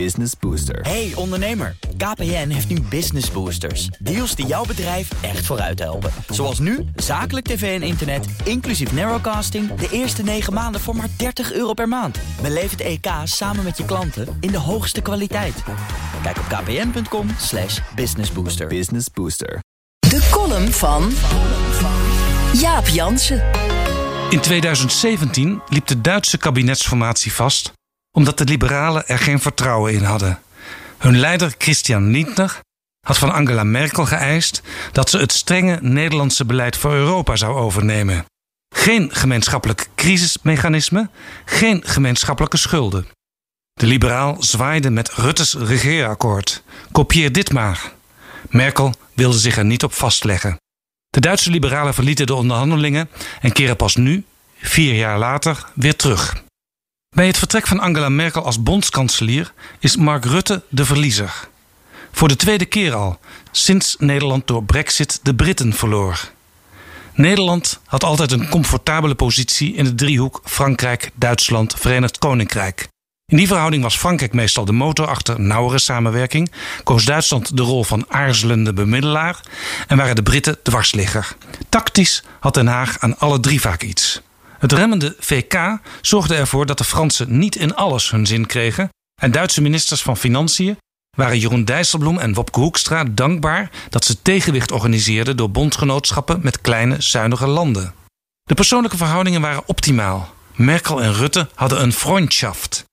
Business Booster. Hey ondernemer, KPN heeft nu Business Boosters. Deals die jouw bedrijf echt vooruit helpen. Zoals nu, zakelijk tv en internet, inclusief narrowcasting... de eerste 9 maanden voor maar 30 euro per maand. Beleef het EK samen met je klanten in de hoogste kwaliteit. Kijk op kpn.com slash businessbooster. Business Booster. De column van Jaap Jansen. In 2017 liep de Duitse kabinetsformatie vast omdat de liberalen er geen vertrouwen in hadden. Hun leider Christian Lindner had van Angela Merkel geëist dat ze het strenge Nederlandse beleid voor Europa zou overnemen. Geen gemeenschappelijk crisismechanisme, geen gemeenschappelijke schulden. De liberaal zwaaide met Rutte's regeerakkoord. Kopieer dit maar. Merkel wilde zich er niet op vastleggen. De Duitse liberalen verlieten de onderhandelingen en keren pas nu, vier jaar later, weer terug. Bij het vertrek van Angela Merkel als bondskanselier is Mark Rutte de verliezer. Voor de tweede keer al, sinds Nederland door Brexit de Britten verloor. Nederland had altijd een comfortabele positie in de driehoek Frankrijk, Duitsland, Verenigd Koninkrijk. In die verhouding was Frankrijk meestal de motor achter nauwere samenwerking, koos Duitsland de rol van aarzelende bemiddelaar en waren de Britten dwarsligger. Tactisch had Den Haag aan alle drie vaak iets. Het remmende VK zorgde ervoor dat de Fransen niet in alles hun zin kregen en Duitse ministers van Financiën waren Jeroen Dijsselbloem en Wopke Hoekstra dankbaar dat ze tegenwicht organiseerden door bondgenootschappen met kleine, zuinige landen. De persoonlijke verhoudingen waren optimaal. Merkel en Rutte hadden een Freundschaft.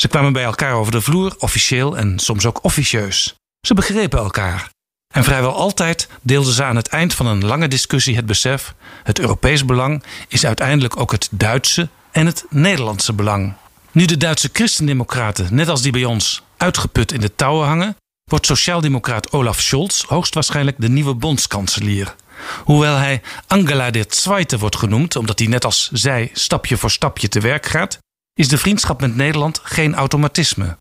Ze kwamen bij elkaar over de vloer, officieel en soms ook officieus. Ze begrepen elkaar. En vrijwel altijd deelden ze aan het eind van een lange discussie het besef: het Europees belang is uiteindelijk ook het Duitse en het Nederlandse belang. Nu de Duitse christendemocraten, net als die bij ons, uitgeput in de touwen hangen, wordt sociaaldemocraat Olaf Scholz hoogstwaarschijnlijk de nieuwe bondskanselier. Hoewel hij Angela der Zweite wordt genoemd, omdat hij net als zij stapje voor stapje te werk gaat, is de vriendschap met Nederland geen automatisme.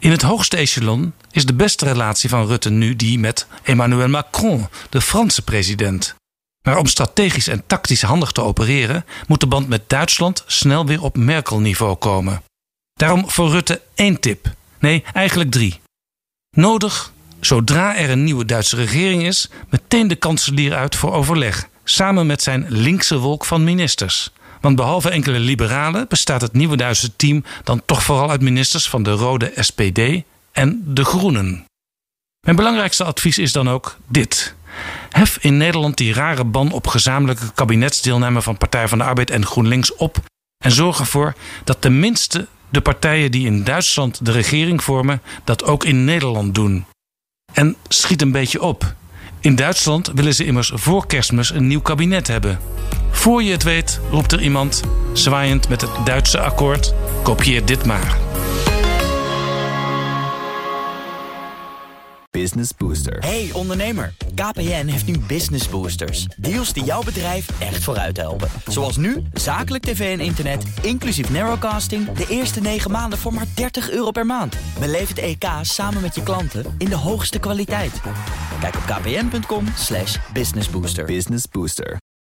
In het hoogste echelon is de beste relatie van Rutte nu die met Emmanuel Macron, de Franse president. Maar om strategisch en tactisch handig te opereren, moet de band met Duitsland snel weer op Merkel-niveau komen. Daarom voor Rutte één tip. Nee, eigenlijk drie. Nodig, zodra er een nieuwe Duitse regering is, meteen de kanselier uit voor overleg, samen met zijn linkse wolk van ministers. Want behalve enkele liberalen bestaat het nieuwe Duitse team dan toch vooral uit ministers van de rode SPD en de Groenen. Mijn belangrijkste advies is dan ook dit. Hef in Nederland die rare ban op gezamenlijke kabinetsdeelname van Partij van de Arbeid en GroenLinks op en zorg ervoor dat tenminste de partijen die in Duitsland de regering vormen dat ook in Nederland doen. En schiet een beetje op. In Duitsland willen ze immers voor kerstmis een nieuw kabinet hebben. Voor je het weet roept er iemand, zwaaiend met het Duitse akkoord: kopieer dit maar. Business Booster. Hey ondernemer, KPN heeft nu Business Boosters. Deals die jouw bedrijf echt vooruit helpen. Zoals nu, zakelijk tv en internet, inclusief narrowcasting... de eerste 9 maanden voor maar 30 euro per maand. Beleef het EK samen met je klanten in de hoogste kwaliteit. Kijk op kpn.com slash businessbooster. Business Booster.